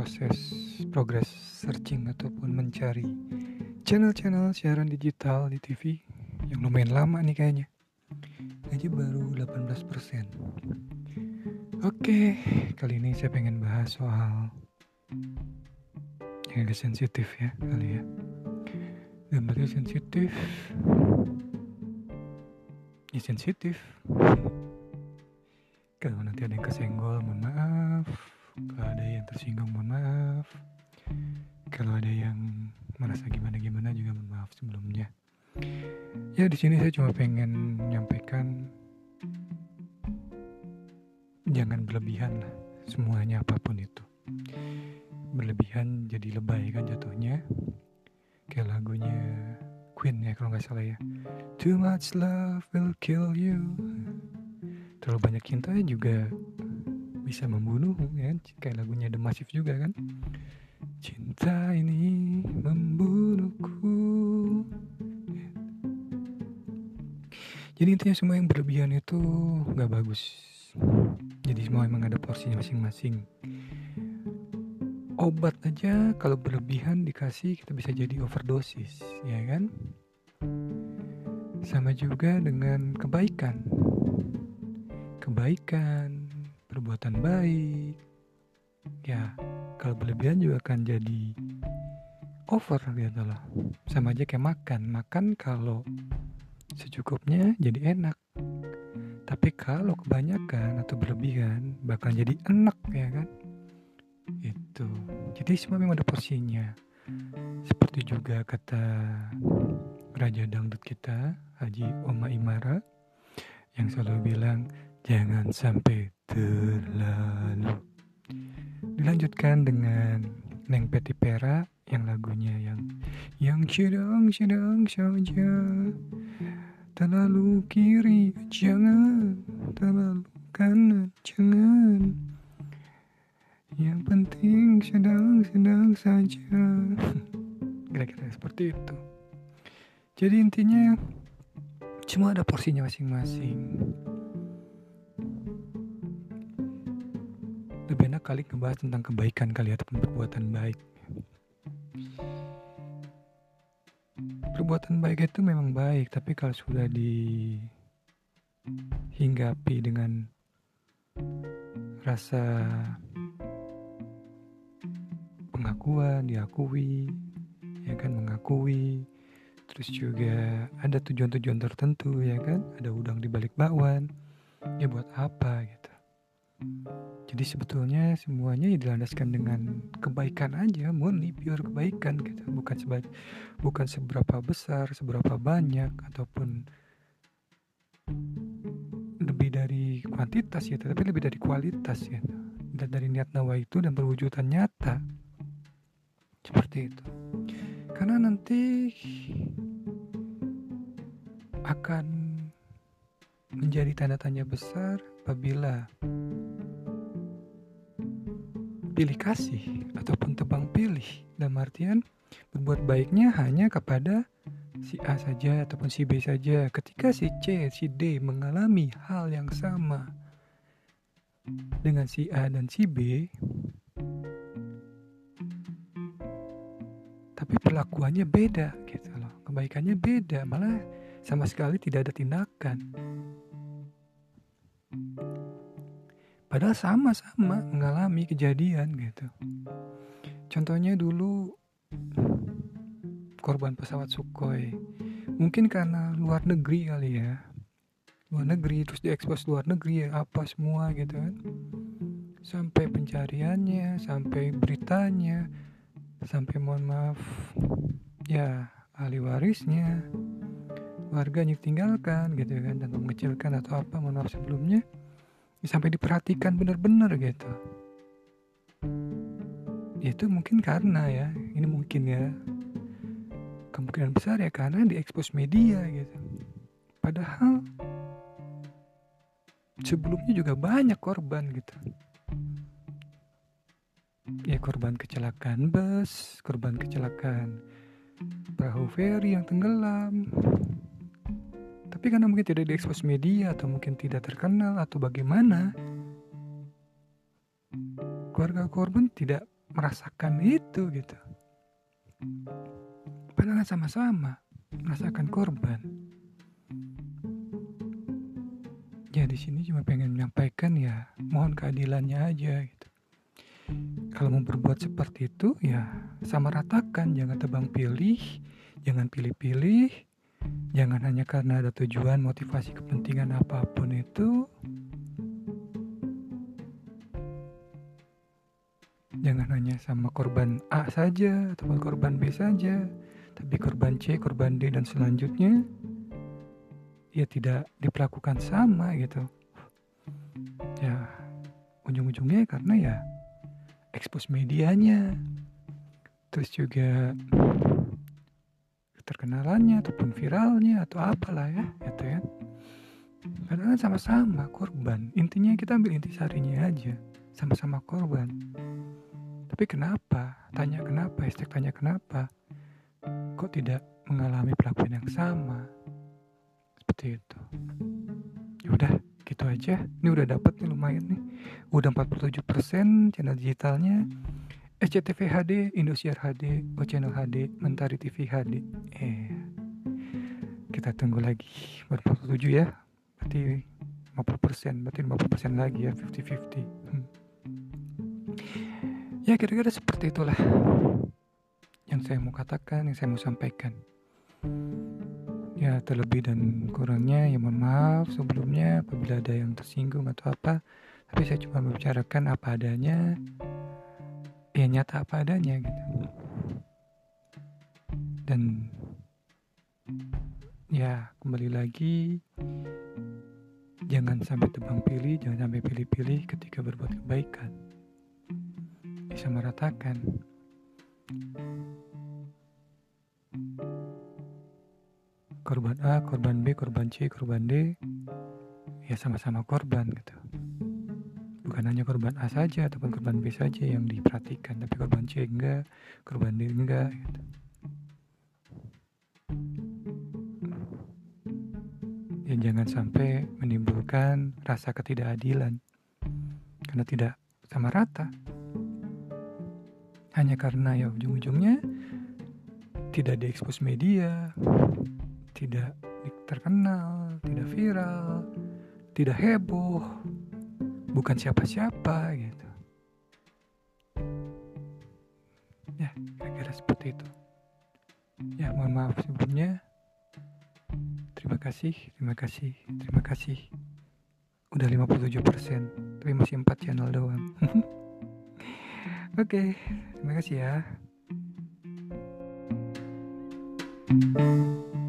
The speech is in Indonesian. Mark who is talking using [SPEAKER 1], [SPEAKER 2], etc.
[SPEAKER 1] proses progres searching ataupun mencari channel-channel siaran digital di TV yang lumayan lama nih kayaknya. Aja baru 18%. Oke, kali ini saya pengen bahas soal yang agak sensitif ya kali ya. Gambarnya sensitif. Ya sensitif. Kalau nanti ada yang kesenggol, mohon maaf. Kalau ada yang tersinggung, mohon maaf. Kalau ada yang merasa gimana-gimana juga mohon maaf sebelumnya. Ya di sini saya cuma pengen menyampaikan jangan berlebihan lah semuanya apa pun itu. Berlebihan jadi lebay kan jatuhnya. Kayak lagunya Queen ya kalau nggak salah ya. Too much love will kill you. Terlalu banyak cinta juga bisa membunuh ya kayak lagunya The Massive juga kan. Cinta ini membunuhku. Jadi intinya semua yang berlebihan itu nggak bagus. Jadi semua emang ada porsinya masing-masing. Obat aja kalau berlebihan dikasih kita bisa jadi overdosis, ya kan? Sama juga dengan kebaikan. Kebaikan, perbuatan baik. Ya, kalau berlebihan juga akan jadi over gitu loh. Sama aja kayak makan. Makan kalau secukupnya jadi enak. Tapi kalau kebanyakan atau berlebihan bakal jadi enak ya kan? Itu. Jadi semua memang ada porsinya. Seperti juga kata Raja Dangdut kita, Haji Oma Imara, yang selalu bilang, jangan sampai terlalu. Dilanjutkan dengan Neng Peti Pera yang lagunya yang yang sedang-sedang saja. Terlalu kiri jangan. Terlalu kanan jangan. Yang penting sedang-sedang saja. Kira-kira seperti itu. Jadi intinya semua ada porsinya masing-masing lebih enak kali ngebahas tentang kebaikan kali ataupun perbuatan baik. Perbuatan baik itu memang baik tapi kalau sudah dihinggapi dengan rasa pengakuan diakui ya kan mengakui. Terus juga ada tujuan-tujuan tertentu ya kan? Ada udang di balik bakwan. Ya buat apa gitu jadi sebetulnya semuanya ya dilandaskan dengan kebaikan aja murni pure kebaikan gitu. Bukan sebaik bukan seberapa besar seberapa banyak ataupun lebih dari kuantitas ya tapi lebih dari kualitas ya. Dan dari niat nawa itu dan perwujudan nyata. Seperti itu. Karena nanti akan menjadi tanda tanya besar apabila pilih kasih ataupun tebang pilih. Dalam artian berbuat baiknya hanya kepada si A saja ataupun si B saja. Ketika si C, si D mengalami hal yang sama dengan si A dan si B tapi perlakuannya beda gitu loh. Kebaikannya beda malah sama sekali tidak ada tindakan Padahal sama-sama mengalami kejadian gitu. Contohnya dulu korban pesawat Sukhoi. Mungkin karena luar negeri kali ya. Luar negeri terus diekspos luar negeri ya apa semua gitu kan. Sampai pencariannya, sampai beritanya, sampai mohon maaf ya ahli warisnya warganya tinggalkan gitu kan dan mengecilkan atau apa mohon maaf sebelumnya sampai diperhatikan benar-benar gitu. Itu mungkin karena ya ini mungkin ya kemungkinan besar ya karena diekspos media gitu. Padahal sebelumnya juga banyak korban gitu. Ya korban kecelakaan bus korban kecelakaan perahu feri yang tenggelam tapi karena mungkin tidak diekspos media atau mungkin tidak terkenal atau bagaimana, keluarga korban tidak merasakan itu gitu. Padahal sama-sama merasakan korban. Ya di sini cuma pengen menyampaikan ya mohon keadilannya aja gitu. Kalau mau berbuat seperti itu ya sama ratakan. Jangan tebang pilih jangan pilih-pilih jangan hanya karena ada tujuan motivasi kepentingan apa pun itu. Jangan hanya sama korban A saja atau korban B saja tapi korban C, korban D dan selanjutnya ya tidak diperlakukan sama gitu. Ya ujung-ujungnya karena ya ekspos medianya. Terus juga keterkenalannya ataupun viralnya atau apalah ya gitu ya. Padahal sama-sama korban. Intinya kita ambil intisarinya aja. Sama-sama korban. Tapi kenapa? Tanya kenapa hashtag tanya kenapa? Kok tidak mengalami pelakuan yang sama? Seperti itu. Ya udah gitu aja. Ini udah dapat nih lumayan nih. Udah 47% channel digitalnya SCTV HD, Indosiar HD, Channel HD, Mentari TV HD. Eh, kita tunggu lagi buat 47 ya. Berarti 50%, berarti 50% lagi ya, 50-50. Hmm. Ya kira-kira seperti itulah yang saya mau katakan, yang saya mau sampaikan. Ya terlebih dan kurangnya ya mohon maaf sebelumnya apabila ada yang tersinggung atau apa. Tapi saya cuma membicarakan apa adanya ya nyata apa adanya gitu. Dan ya kembali lagi jangan sampai tebang pilih jangan sampai pilih-pilih ketika berbuat kebaikan. Bisa meratakan. Korban A, korban B, korban C, korban D ya sama-sama korban gitu bukan hanya korban A saja ataupun korban B saja yang diperhatikan tapi korban C enggak korban D enggak gitu. ya jangan sampai menimbulkan rasa ketidakadilan. Karena tidak sama rata. Hanya karena ya ujung-ujungnya tidak diekspos media tidak terkenal tidak viral tidak heboh bukan siapa-siapa gitu. Ya kira-kira seperti itu. Ya mohon maaf sebelumnya. Terima kasih terima kasih terima kasih. Udah 57% tapi masih 4 channel doang. Oke okay, terima kasih ya. thank you